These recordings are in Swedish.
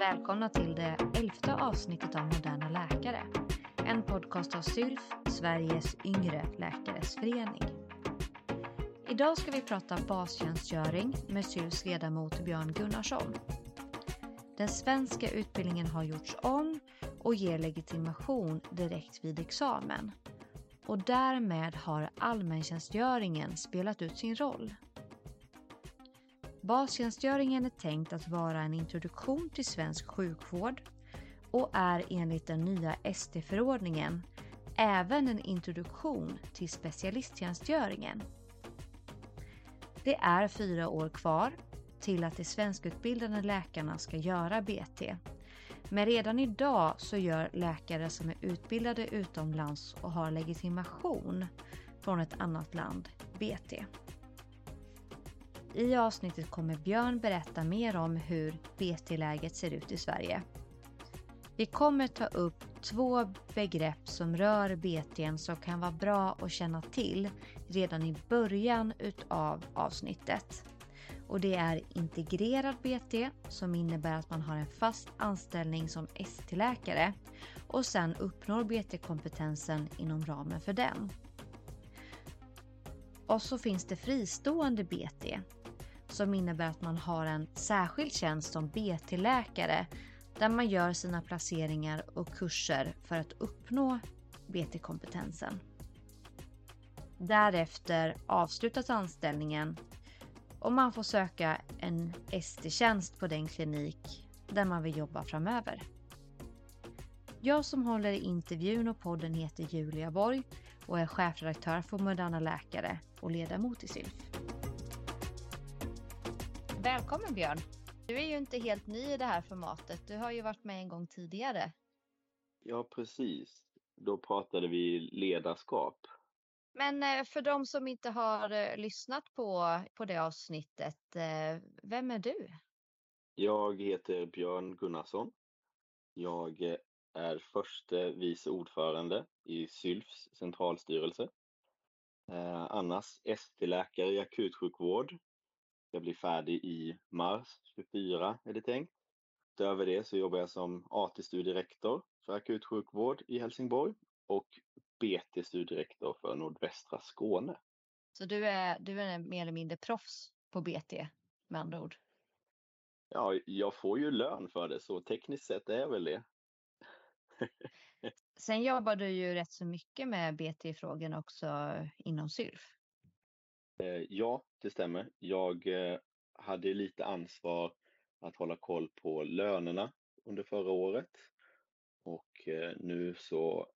Välkomna till det elfte avsnittet av Moderna Läkare. En podcast av SYLF, Sveriges yngre läkares förening. Idag ska vi prata bastjänstgöring med SYLFs ledamot Björn Gunnarsson. Den svenska utbildningen har gjorts om och ger legitimation direkt vid examen. Och därmed har allmäntjänstgöringen spelat ut sin roll. Bastjänstgöringen är tänkt att vara en introduktion till svensk sjukvård och är enligt den nya ST-förordningen även en introduktion till specialisttjänstgöringen. Det är fyra år kvar till att de svenskutbildade läkarna ska göra BT. Men redan idag så gör läkare som är utbildade utomlands och har legitimation från ett annat land BT. I avsnittet kommer Björn berätta mer om hur BT-läget ser ut i Sverige. Vi kommer ta upp två begrepp som rör BT som kan vara bra att känna till redan i början utav avsnittet. Och det är integrerad BT som innebär att man har en fast anställning som ST-läkare och sen uppnår BT-kompetensen inom ramen för den. Och så finns det fristående BT som innebär att man har en särskild tjänst som BT-läkare där man gör sina placeringar och kurser för att uppnå BT-kompetensen. Därefter avslutas anställningen och man får söka en ST-tjänst på den klinik där man vill jobba framöver. Jag som håller i intervjun och podden heter Julia Borg och är chefredaktör för Moderna Läkare och ledamot i SYLF. Välkommen Björn! Du är ju inte helt ny i det här formatet. Du har ju varit med en gång tidigare. Ja, precis. Då pratade vi ledarskap. Men eh, för de som inte har eh, lyssnat på, på det avsnittet, eh, vem är du? Jag heter Björn Gunnarsson. Jag är förste vice ordförande i SYLFs centralstyrelse. Annars ST-läkare i akutsjukvård jag blir färdig i mars 24 är det tänkt. Utöver det så jobbar jag som AT-studierektor för akutsjukvård i Helsingborg och BT-studierektor för nordvästra Skåne. Så du är, du är mer eller mindre proffs på BT med andra ord? Ja, jag får ju lön för det så tekniskt sett är jag väl det. Sen jobbar du ju rätt så mycket med BT-frågorna också inom SYLF. Eh, ja, det stämmer. Jag eh, hade lite ansvar att hålla koll på lönerna under förra året och eh, nu så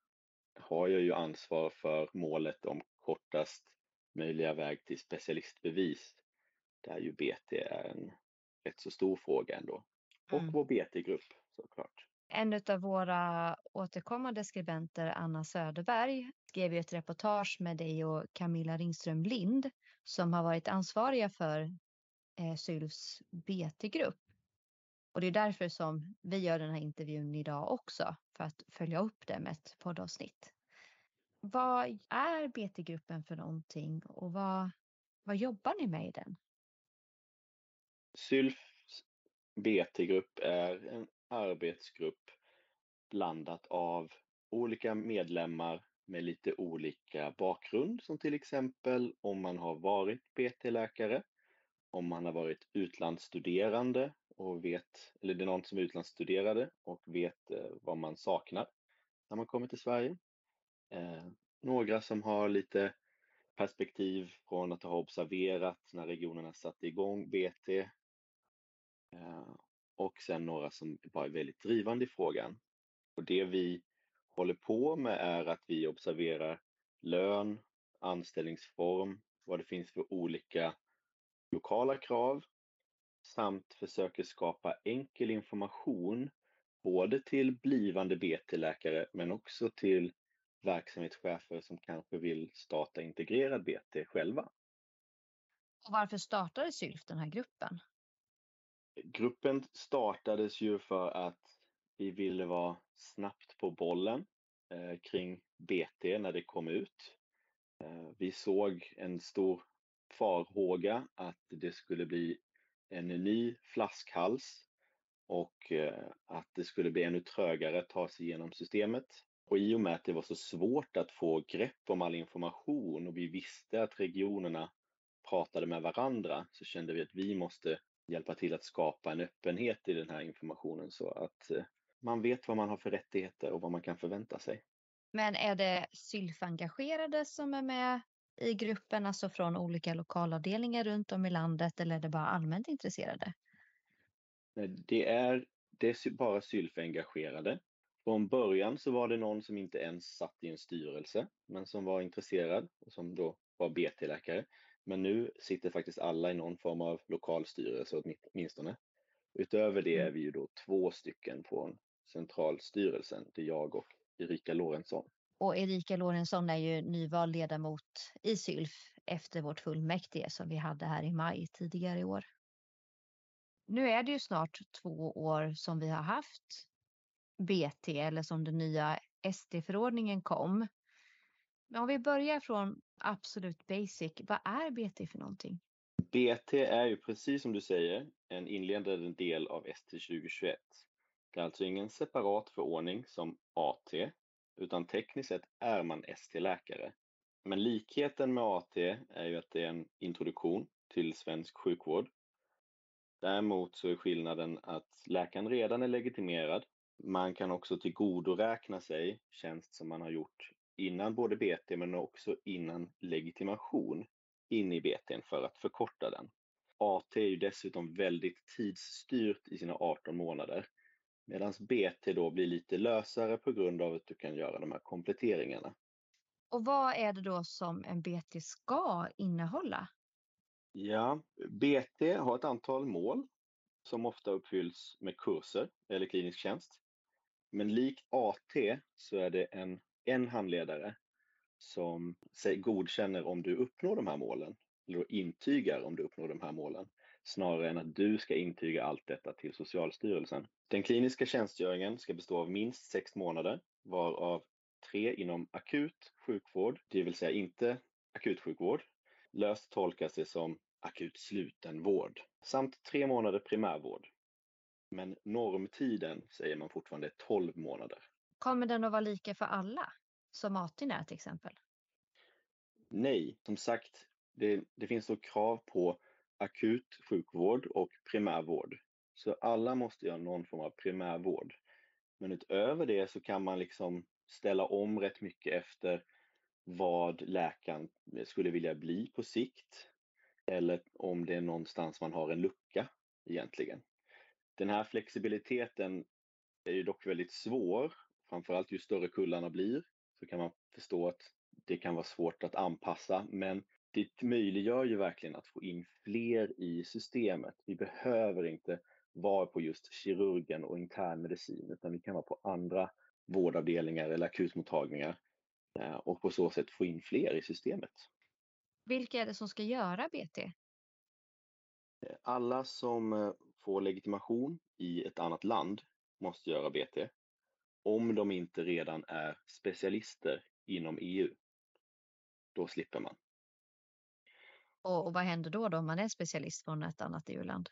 har jag ju ansvar för målet om kortast möjliga väg till specialistbevis där ju BT är en rätt så stor fråga ändå. Och mm. vår BT-grupp såklart. En av våra återkommande skribenter, Anna Söderberg, skrev ju ett reportage med dig och Camilla Ringström Lind som har varit ansvariga för eh, SYLFs BT-grupp. Och det är därför som vi gör den här intervjun idag också, för att följa upp det med ett poddavsnitt. Vad är BT-gruppen för någonting och vad, vad jobbar ni med i den? SYLFs BT-grupp är en arbetsgrupp blandat av olika medlemmar med lite olika bakgrund som till exempel om man har varit BT-läkare, om man har varit utlandsstuderande och vet, eller det är någon som är utlandsstuderade och vet eh, vad man saknar när man kommer till Sverige. Eh, några som har lite perspektiv från att ha observerat när regionerna satte igång BT eh, och sen några som bara är väldigt drivande i frågan. Och det vi håller på med är att vi observerar lön, anställningsform, vad det finns för olika lokala krav samt försöker skapa enkel information både till blivande BT-läkare men också till verksamhetschefer som kanske vill starta integrerad BT själva. Och varför startade SYLF den här gruppen? Gruppen startades ju för att vi ville vara snabbt på bollen eh, kring BT när det kom ut. Eh, vi såg en stor farhåga att det skulle bli en ny flaskhals och eh, att det skulle bli ännu trögare att ta sig igenom systemet. Och i och med att det var så svårt att få grepp om all information och vi visste att regionerna pratade med varandra så kände vi att vi måste hjälpa till att skapa en öppenhet i den här informationen så att eh, man vet vad man har för rättigheter och vad man kan förvänta sig. Men är det sylf-engagerade som är med i gruppen, alltså från olika lokalavdelningar runt om i landet eller är det bara allmänt intresserade? Det är, det är bara sylf-engagerade. Från början så var det någon som inte ens satt i en styrelse, men som var intresserad och som då var BT-läkare. Men nu sitter faktiskt alla i någon form av lokalstyrelse åtminstone. Utöver det är mm. vi ju då två stycken från centralstyrelsen, det är jag och Erika Lorentzon. Och Erika Lorentzon är ju nyvald ledamot i SYLF efter vårt fullmäktige som vi hade här i maj tidigare i år. Nu är det ju snart två år som vi har haft BT eller som den nya SD-förordningen kom. Men om vi börjar från absolut basic, vad är BT för någonting? BT är ju precis som du säger en inledande del av ST 2021. Det är alltså ingen separat förordning som AT, utan tekniskt sett är man ST-läkare. Men likheten med AT är ju att det är en introduktion till svensk sjukvård. Däremot så är skillnaden att läkaren redan är legitimerad. Man kan också tillgodoräkna sig tjänst som man har gjort innan både BT men också innan legitimation in i BTn för att förkorta den. AT är ju dessutom väldigt tidsstyrt i sina 18 månader medan BT då blir lite lösare på grund av att du kan göra de här kompletteringarna. Och vad är det då som en BT ska innehålla? Ja, BT har ett antal mål som ofta uppfylls med kurser eller klinisk tjänst. Men likt AT så är det en, en handledare som godkänner om du uppnår de här målen, eller intygar om du uppnår de här målen, snarare än att du ska intyga allt detta till Socialstyrelsen. Den kliniska tjänstgöringen ska bestå av minst sex månader, varav tre inom akut sjukvård, det vill säga inte akutsjukvård. Löst tolkas det som akut slutenvård, samt tre månader primärvård. Men normtiden säger man fortfarande är 12 månader. Kommer den att vara lika för alla, som ATIN är till exempel? Nej, som sagt, det, det finns då krav på akut sjukvård och primärvård. Så alla måste göra någon form av primärvård. Men utöver det så kan man liksom ställa om rätt mycket efter vad läkaren skulle vilja bli på sikt eller om det är någonstans man har en lucka egentligen. Den här flexibiliteten är ju dock väldigt svår, framförallt ju större kullarna blir så kan man förstå att det kan vara svårt att anpassa men det möjliggör ju verkligen att få in fler i systemet. Vi behöver inte vara på just kirurgen och internmedicin utan vi kan vara på andra vårdavdelningar eller akutmottagningar eh, och på så sätt få in fler i systemet. Vilka är det som ska göra BT? Alla som eh, får legitimation i ett annat land måste göra BT om de inte redan är specialister inom EU. Då slipper man. Och, och vad händer då, då om man är specialist från ett annat EU-land?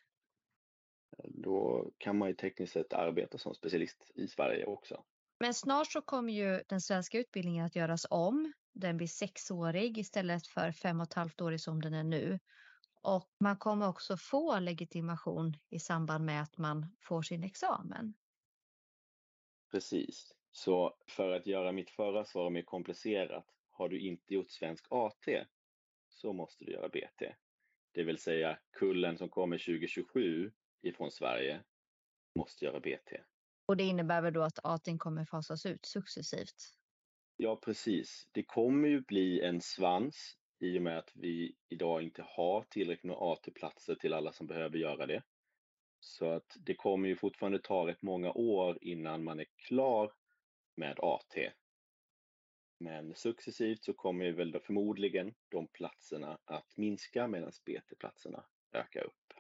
Då kan man ju tekniskt sett arbeta som specialist i Sverige också. Men snart så kommer ju den svenska utbildningen att göras om. Den blir sexårig istället för fem och ett halvt år som den är nu. Och man kommer också få legitimation i samband med att man får sin examen. Precis. Så för att göra mitt förra svar mer komplicerat, har du inte gjort svensk AT så måste du göra BT. Det vill säga kullen som kommer 2027 ifrån Sverige måste göra BT. Och det innebär väl då att ATin kommer fasas ut successivt? Ja, precis. Det kommer ju bli en svans i och med att vi idag inte har tillräckligt med AT-platser till alla som behöver göra det. Så att det kommer ju fortfarande ta rätt många år innan man är klar med AT. Men successivt så kommer ju väl förmodligen de platserna att minska medan BT-platserna ökar upp.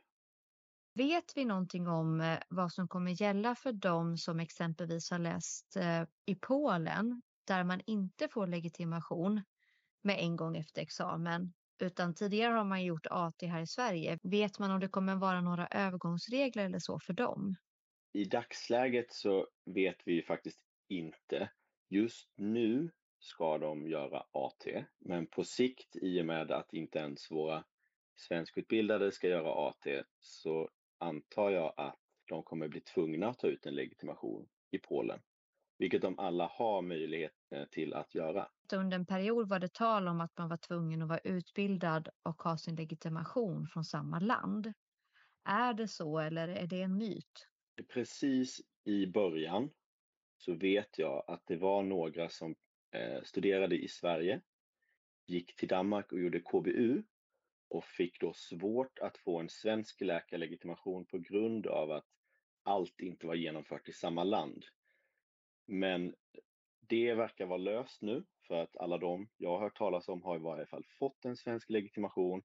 Vet vi någonting om eh, vad som kommer gälla för dem som exempelvis har läst eh, i Polen där man inte får legitimation med en gång efter examen utan tidigare har man gjort AT här i Sverige. Vet man om det kommer vara några övergångsregler eller så för dem? I dagsläget så vet vi faktiskt inte. Just nu ska de göra AT, men på sikt i och med att inte ens våra svenskutbildade ska göra AT så antar jag att de kommer bli tvungna att ta ut en legitimation i Polen, vilket de alla har möjlighet eh, till att göra. Under en period var det tal om att man var tvungen att vara utbildad och ha sin legitimation från samma land. Är det så eller är det en myt? Precis i början så vet jag att det var några som studerade i Sverige, gick till Danmark och gjorde KBU och fick då svårt att få en svensk läkarlegitimation på grund av att allt inte var genomfört i samma land. Men det verkar vara löst nu för att alla de jag har hört talas om har i varje fall fått en svensk legitimation,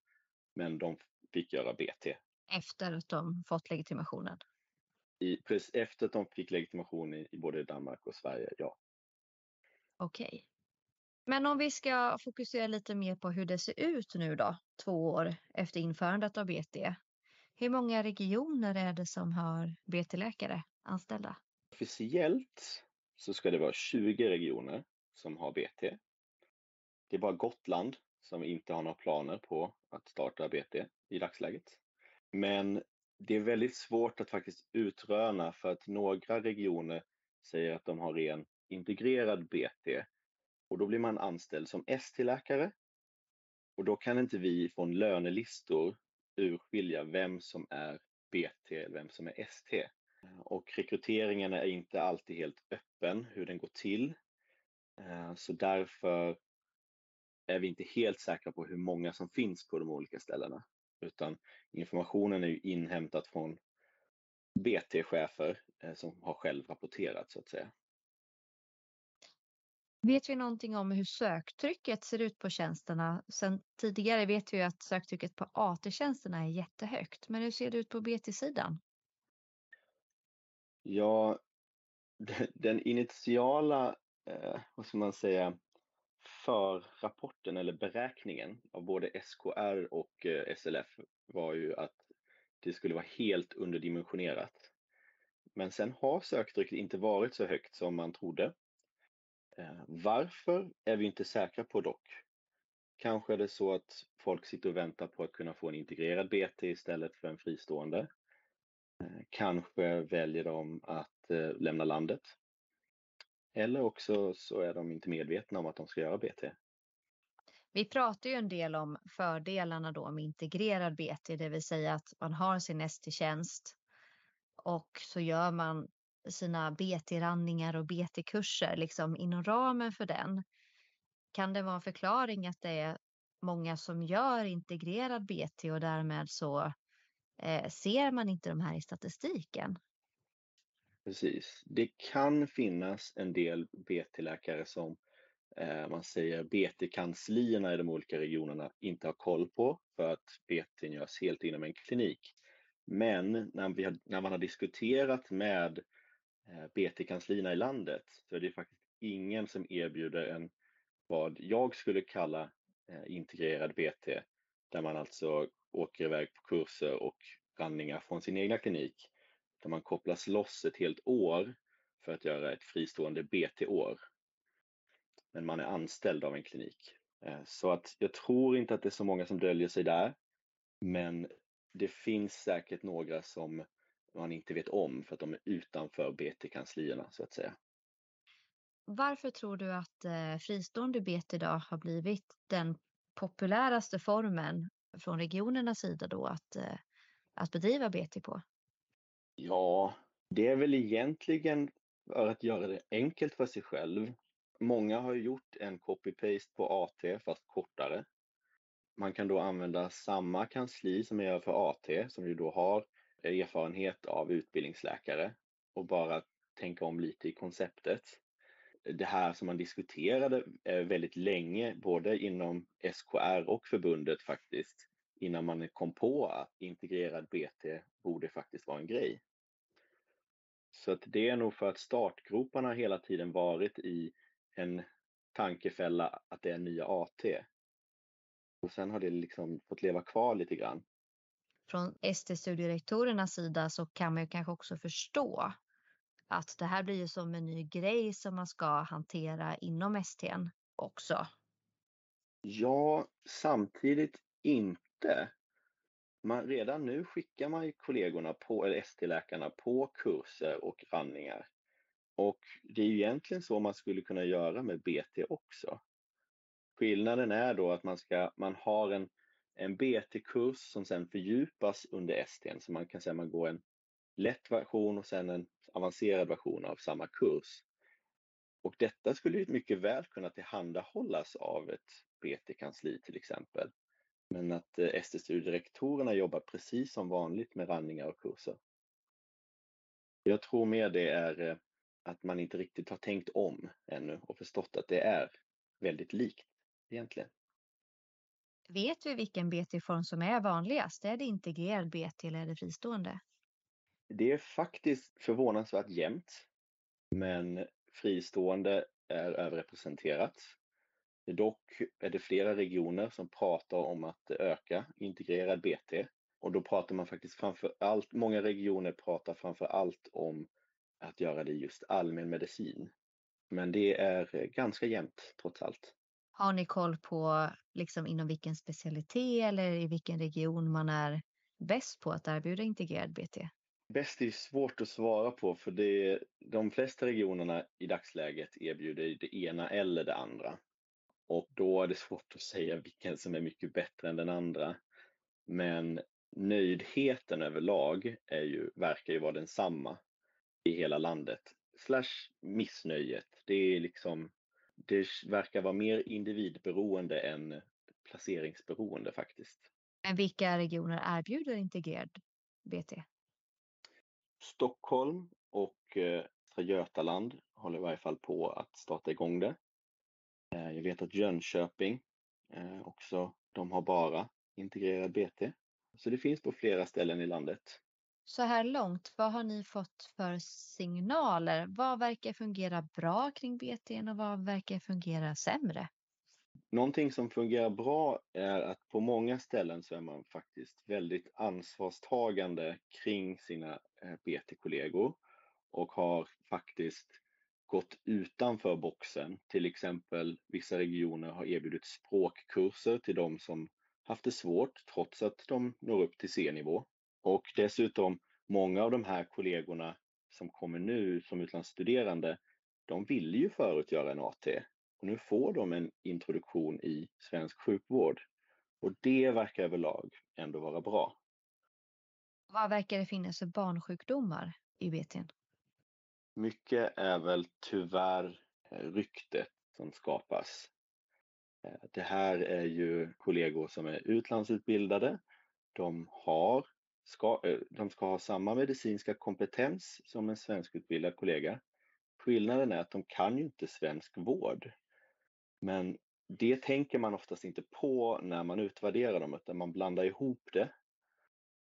men de fick göra BT. Efter att de fått legitimationen? I, precis efter att de fick legitimation i, i både Danmark och Sverige, ja. Okej. Okay. Men om vi ska fokusera lite mer på hur det ser ut nu då, två år efter införandet av BT. Hur många regioner är det som har BT-läkare anställda? Officiellt så ska det vara 20 regioner som har BT. Det är bara Gotland som inte har några planer på att starta BT i dagsläget. Men det är väldigt svårt att faktiskt utröna för att några regioner säger att de har ren integrerad BT och då blir man anställd som ST-läkare och då kan inte vi från lönelistor urskilja vem som är BT eller vem som är ST. Och rekryteringen är inte alltid helt öppen hur den går till. Eh, så därför är vi inte helt säkra på hur många som finns på de olika ställena. Utan informationen är ju inhämtat från BT-chefer eh, som har själv rapporterat så att säga. Vet vi någonting om hur söktrycket ser ut på tjänsterna? Sen tidigare vet vi att söktrycket på AT-tjänsterna är jättehögt, men hur ser det ut på BT-sidan? Ja, den initiala, eh, vad ska man säga, förrapporten eller beräkningen av både SKR och eh, SLF var ju att det skulle vara helt underdimensionerat. Men sen har söktrycket inte varit så högt som man trodde Eh, varför är vi inte säkra på dock. Kanske är det så att folk sitter och väntar på att kunna få en integrerad BT istället för en fristående. Eh, kanske väljer de att eh, lämna landet. Eller också så är de inte medvetna om att de ska göra BT. Vi pratar ju en del om fördelarna då med integrerad BT, det vill säga att man har sin ST-tjänst och så gör man sina BT-randningar och BT-kurser liksom inom ramen för den. Kan det vara en förklaring att det är många som gör integrerad BT och därmed så eh, ser man inte de här i statistiken? Precis. Det kan finnas en del BT-läkare som eh, man säger BT-kanslierna i de olika regionerna inte har koll på för att BT görs helt inom en klinik. Men när, vi har, när man har diskuterat med Eh, Eh, BT-kanslierna i landet så är det faktiskt ingen som erbjuder en vad jag skulle kalla eh, integrerad BT där man alltså åker iväg på kurser och randningar från sin egna klinik där man kopplas loss ett helt år för att göra ett fristående BT-år. Men man är anställd av en klinik. Eh, så att jag tror inte att det är så många som döljer sig där. Men det finns säkert några som man inte vet om för att de är utanför BT-kanslierna så att säga. Varför tror du att eh, fristående BT idag har blivit den populäraste formen från regionernas sida då att, eh, att bedriva BT på? Ja, det är väl egentligen för att göra det enkelt för sig själv. Många har gjort en copy-paste på AT fast kortare. Man kan då använda samma kansli som jag gör för AT som ju då har erfarenhet av utbildningsläkare och bara tänka om lite i konceptet. Det här som man diskuterade eh, väldigt länge, både inom SKR och förbundet faktiskt, innan man kom på att integrerad BT borde faktiskt vara en grej. Så att det är nog för att startgroparna hela tiden varit i en tankefälla att det är nya AT. Och sen har det liksom fått leva kvar lite grann från ST-studierektorernas sida så kan man ju kanske också förstå att det här blir ju som en ny grej som man ska hantera inom STn också. Ja, samtidigt inte. Man, redan nu skickar man ju kollegorna på, eller ST-läkarna på kurser och randningar. Och det är ju egentligen så man skulle kunna göra med BT också. Skillnaden är då att man, ska, man har en, en BT-kurs som sen fördjupas under ST, så man kan säga att man går en lätt version och sen en avancerad version av samma kurs. Och detta skulle ju mycket väl kunna tillhandahållas av ett BT-kansli till exempel. Men att eh, ST-studierektorerna jobbar precis som vanligt med randningar och kurser. Jag tror mer det är eh, att man inte riktigt har tänkt om ännu och förstått att det är väldigt likt egentligen. Vet vi vilken BT-form som är vanligast? Är det integrerad BT eller är det fristående? Det är faktiskt förvånansvärt jämnt, men fristående är överrepresenterat. Dock är det flera regioner som pratar om att öka integrerad BT och då pratar man faktiskt framför allt, många regioner pratar framför allt om att göra det just allmän medicin. Men det är ganska jämnt trots allt. Har ni koll på liksom inom vilken specialitet eller i vilken region man är bäst på att erbjuda integrerad BT? Bäst är svårt att svara på för det, de flesta regionerna i dagsläget erbjuder det ena eller det andra. Och då är det svårt att säga vilken som är mycket bättre än den andra. Men nöjdheten överlag är ju, verkar ju vara densamma i hela landet. Slash missnöjet. Det är liksom, det verkar vara mer individberoende än placeringsberoende faktiskt. Men vilka regioner erbjuder integrerad BT? Stockholm och eh, Götaland håller i varje fall på att starta igång det. Eh, jag vet att Jönköping eh, också, de har bara integrerad BT. Så det finns på flera ställen i landet. Så här långt, vad har ni fått för signaler? Vad verkar fungera bra kring BTN och vad verkar fungera sämre? Någonting som fungerar bra är att på många ställen så är man faktiskt väldigt ansvarstagande kring sina eh, BT-kollegor och har faktiskt gått utanför boxen. Till exempel vissa regioner har erbjudit språkkurser till de som haft det svårt trots att de når upp till C-nivå. Och dessutom många av de här kollegorna som kommer nu som utlandsstuderande, de ville ju förut göra en AT och nu får de en introduktion i svensk sjukvård. Och det verkar överlag ändå vara bra. Vad verkar det finnas för barnsjukdomar i BTn? Mycket är väl tyvärr eh, ryktet som skapas. Eh, det här är ju kollegor som är utlandsutbildade. De, har, ska, eh, de ska ha samma medicinska kompetens som en svenskutbildad kollega. Skillnaden är att de kan ju inte svensk vård. Men det tänker man oftast inte på när man utvärderar dem, utan man blandar ihop det.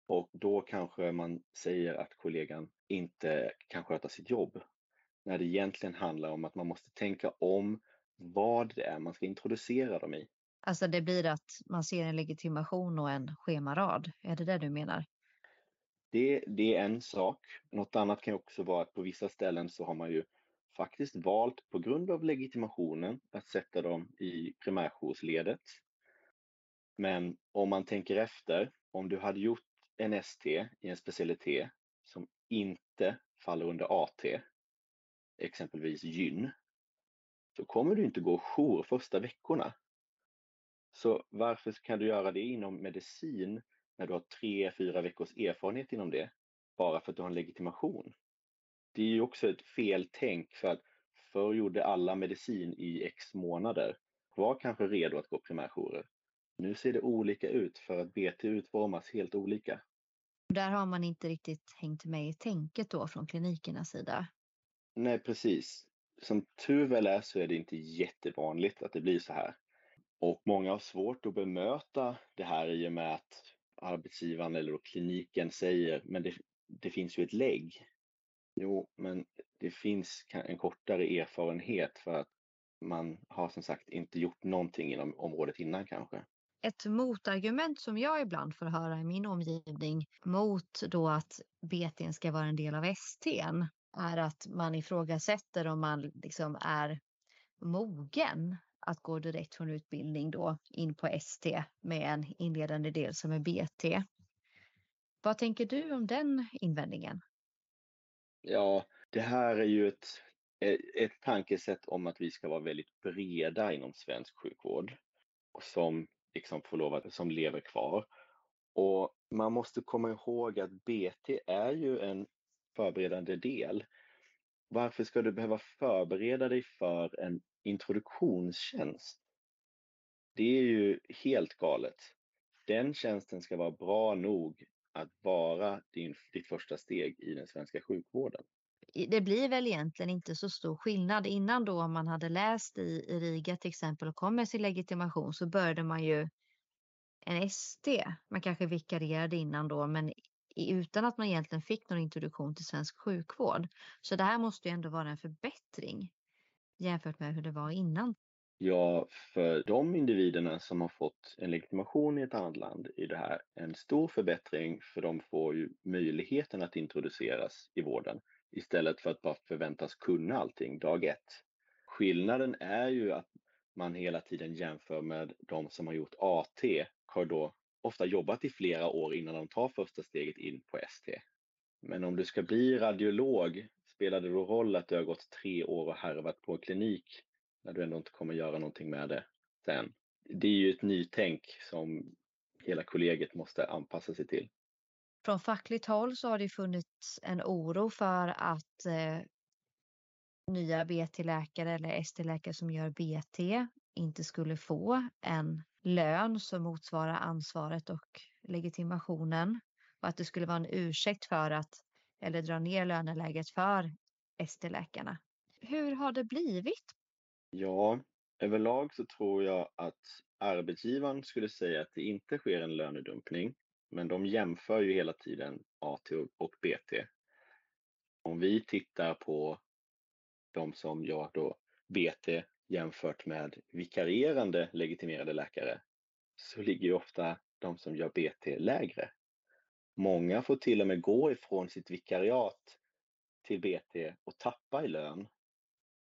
Och då kanske man säger att kollegan inte kan sköta sitt jobb. När det egentligen handlar om att man måste tänka om vad det är man ska introducera dem i. Alltså det blir att man ser en legitimation och en schemarad. Är det det du menar? Det, det är en sak. Något annat kan också vara att på vissa ställen så har man ju faktiskt valt på grund av legitimationen att sätta dem i primärjoursledet. Men om man tänker efter, om du hade gjort en ST i en specialitet som inte faller under AT, exempelvis gyn, så kommer du inte gå jour första veckorna. Så varför kan du göra det inom medicin när du har tre, fyra veckors erfarenhet inom det, bara för att du har en legitimation? Det är ju också ett feltänk för att förr gjorde alla medicin i x månader, var kanske redo att gå primärjourer. Nu ser det olika ut för att BT utformas helt olika. Där har man inte riktigt hängt med i tänket då från klinikernas sida. Nej, precis. Som tur väl är så är det inte jättevanligt att det blir så här. Och många har svårt att bemöta det här i och med att arbetsgivaren eller kliniken säger men det, det finns ju ett lägg. Jo, men det finns en kortare erfarenhet för att man har som sagt inte gjort någonting inom området innan kanske. Ett motargument som jag ibland får höra i min omgivning mot då att BTn ska vara en del av STn är att man ifrågasätter om man liksom är mogen att gå direkt från utbildning då in på ST med en inledande del som är BT. Vad tänker du om den invändningen? Ja, det här är ju ett, eh, ett tankesätt om att vi ska vara väldigt breda inom svensk sjukvård som liksom får lov att, som lever kvar. Och man måste komma ihåg att BT är ju en förberedande del. Varför ska du behöva förbereda dig för en introduktionstjänst? Det är ju helt galet. Den tjänsten ska vara bra nog att vara din, ditt första steg i den svenska sjukvården. Det blir väl egentligen inte så stor skillnad. Innan då om man hade läst i, i Riga till exempel och kom med sin legitimation så började man ju en ST. Man kanske vikarierade innan då men utan att man egentligen fick någon introduktion till svensk sjukvård. Så det här måste ju ändå vara en förbättring jämfört med hur det var innan. Ja, för de individerna som har fått en legitimation i ett annat land är det här en stor förbättring för de får ju möjligheten att introduceras i vården istället för att bara förväntas kunna allting dag ett. Skillnaden är ju att man hela tiden jämför med de som har gjort AT, har då ofta jobbat i flera år innan de tar första steget in på ST. Men om du ska bli radiolog, spelar det då roll att du har gått tre år och harvat på klinik när du ändå inte kommer göra någonting med det sen? Det är ju ett nytänk som hela kollegiet måste anpassa sig till. Från fackligt håll så har det funnits en oro för att eh, nya BT-läkare eller ST-läkare som gör BT inte skulle få en lön som motsvarar ansvaret och legitimationen och att det skulle vara en ursäkt för att eller dra ner löneläget för ST-läkarna. Hur har det blivit? Ja, överlag så tror jag att arbetsgivaren skulle säga att det inte sker en lönedumpning, men de jämför ju hela tiden AT och BT. Om vi tittar på de som gör då BT jämfört med vikarierande legitimerade läkare så ligger ju ofta de som gör BT lägre. Många får till och med gå ifrån sitt vikariat till BT och tappa i lön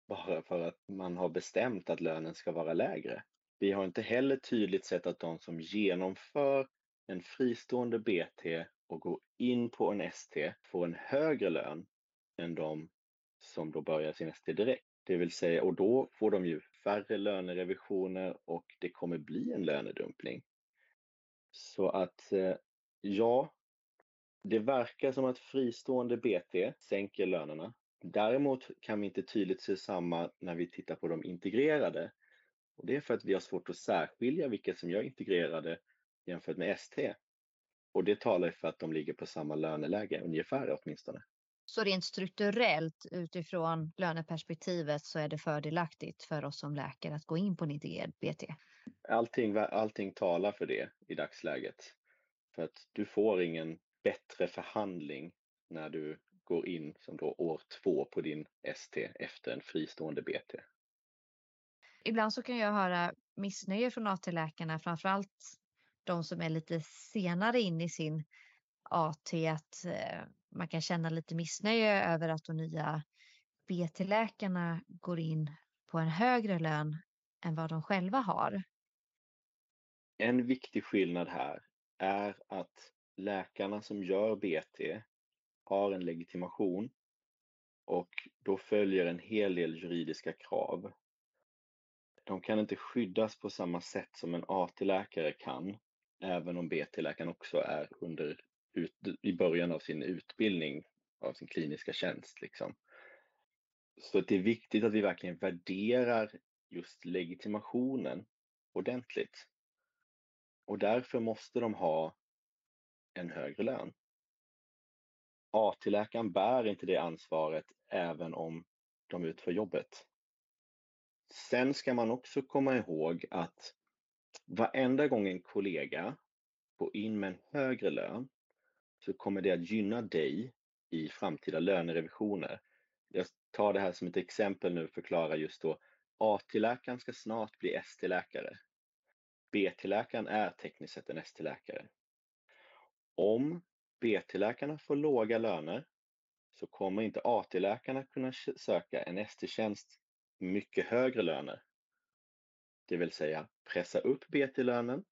bara för att man har bestämt att lönen ska vara lägre. Vi har inte heller tydligt sett att de som genomför en fristående BT och går in på en ST får en högre lön än de som då börjar sin ST direkt. Det vill säga, och då får de ju färre lönerevisioner och det kommer bli en lönedumpning. Så att eh, ja, det verkar som att fristående BT sänker lönerna. Däremot kan vi inte tydligt se samma när vi tittar på de integrerade. Och det är för att vi har svårt att särskilja vilka som gör integrerade jämfört med ST. Och det talar för att de ligger på samma löneläge, ungefär åtminstone. Så rent strukturellt utifrån löneperspektivet så är det fördelaktigt för oss som läkare att gå in på en integrerad BT? Allting, allting talar för det i dagsläget. För att du får ingen bättre förhandling när du går in som då år två på din ST efter en fristående BT. Ibland så kan jag höra missnöje från AT-läkarna, framförallt de som är lite senare in i sin AT, att eh, man kan känna lite missnöje över att de nya BT-läkarna går in på en högre lön än vad de själva har. En viktig skillnad här är att läkarna som gör BT har en legitimation och då följer en hel del juridiska krav. De kan inte skyddas på samma sätt som en AT-läkare kan, även om BT-läkaren också är under, ut, i början av sin utbildning av sin kliniska tjänst. Liksom. Så det är viktigt att vi verkligen värderar just legitimationen ordentligt. Och därför måste de ha en högre lön. AT-läkaren bär inte det ansvaret även om de utför jobbet. Sen ska man också komma ihåg att varenda gång en kollega går in med en högre lön så kommer det att gynna dig i framtida lönerevisioner. Jag tar det här som ett exempel nu och förklarar just då AT-läkaren ska snart bli ST-läkare. BT-läkaren är tekniskt sett en ST-läkare. Om BT-läkarna får låga löner så kommer inte AT-läkarna kunna söka en ST-tjänst mycket högre löner. Det vill säga pressa upp BT-lönen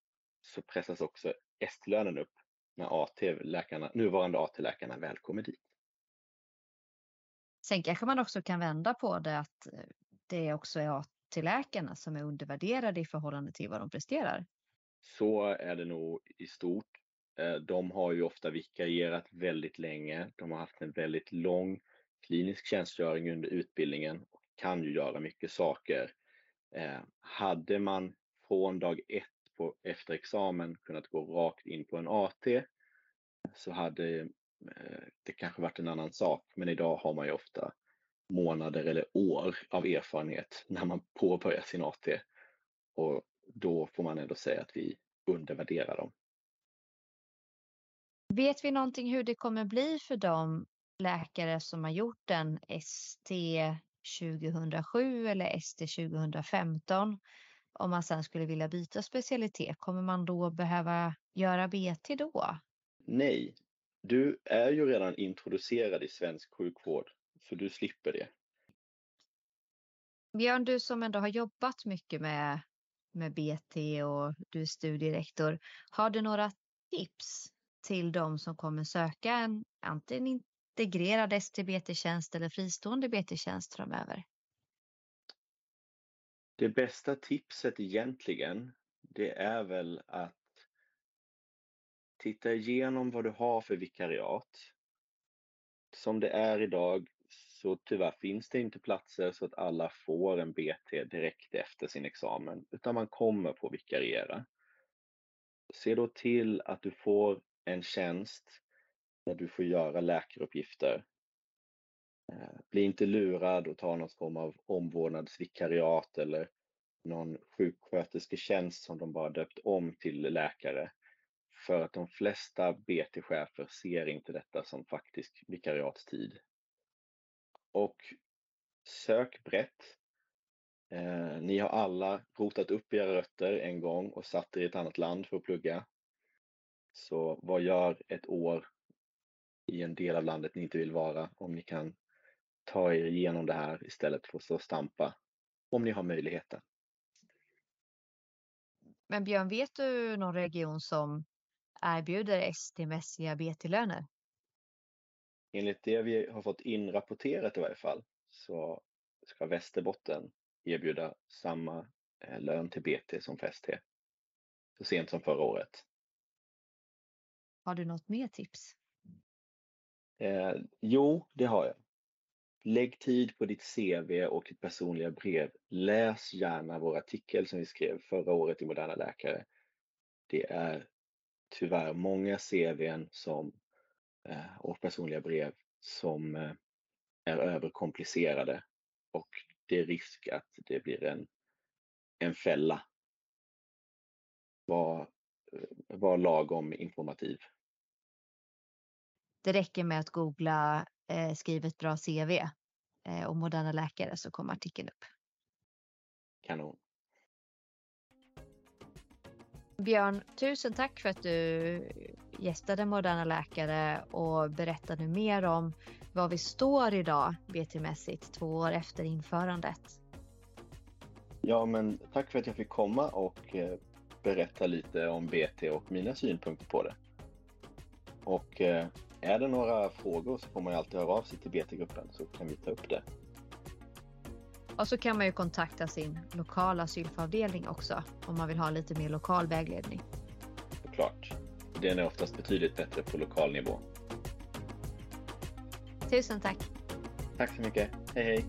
så pressas också ST-lönen upp när AT-läkarna, nuvarande AT-läkarna väl kommer dit. Sen kanske man också kan vända på det att det också är AT-läkarna som är undervärderade i förhållande till vad de presterar. Så är det nog i stort. Eh, de har ju ofta vikarierat väldigt länge. De har haft en väldigt lång klinisk tjänstgöring under utbildningen och kan ju göra mycket saker. Eh, hade man från dag ett på, efter examen kunnat gå rakt in på en AT så hade eh, det kanske varit en annan sak. Men idag har man ju ofta månader eller år av erfarenhet när man påbörjar sin AT. Och då får man ändå säga att vi undervärderar dem. Vet vi någonting hur det kommer bli för de läkare som har gjort en ST 2007 eller ST 2015? Om man sen skulle vilja byta specialitet, kommer man då behöva göra BT då? Nej, du är ju redan introducerad i svensk sjukvård, så du slipper det. Björn, du som ändå har jobbat mycket med, med BT och du är studierektor, har du några tips till de som kommer söka en antingen integrerad ST-BT-tjänst eller fristående BT-tjänst framöver? Det bästa tipset egentligen, det är väl att titta igenom vad du har för vikariat. Som det är idag så tyvärr finns det inte platser så att alla får en BT direkt efter sin examen, utan man kommer få vikariera. Se då till att du får en tjänst där du får göra läkaruppgifter. Eh, bli inte lurad och ta någon form av omvårdnadsvikariat eller någon sjukskötersketjänst som de bara döpt om till läkare. För att de flesta BT-chefer ser inte detta som faktisk vikariatstid. Och sök brett. Eh, ni har alla rotat upp era rötter en gång och satt er i ett annat land för att plugga. Så vad gör ett år i en del av landet ni inte vill vara om ni kan ta er igenom det här istället för att stå och stampa om ni har möjligheten. Men Björn, vet du någon region som erbjuder ST-mässiga BT-löner? Enligt det vi har fått inrapporterat i varje fall så ska Västerbotten erbjuda samma eh, lön till BT som för ST. Så sent som förra året. Har du något mer tips? Eh, jo, det har jag. Lägg tid på ditt CV och ditt personliga brev. Läs gärna vår artikel som vi skrev förra året i Moderna Läkare. Det är tyvärr många CVn som, eh, och personliga brev som eh, är överkomplicerade och det är risk att det blir en, en fälla. Var, eh, var lagom informativ. Det räcker med att googla eh, skriv ett bra CV eh, och moderna läkare så kommer artikeln upp. Kanon. Björn, tusen tack för att du gästade Moderna Läkare och berättade mer om var vi står idag BT-mässigt två år efter införandet. Ja, men tack för att jag fick komma och eh, berätta lite om BT och mina synpunkter på det. Och eh, är det några frågor så får man ju alltid höra av sig till BT-gruppen så kan vi ta upp det. Och så kan man ju kontakta sin lokala sylfavdelning också om man vill ha lite mer lokal vägledning. Såklart. Den är oftast betydligt bättre på lokal nivå. Tusen tack. Tack så mycket. Hej hej.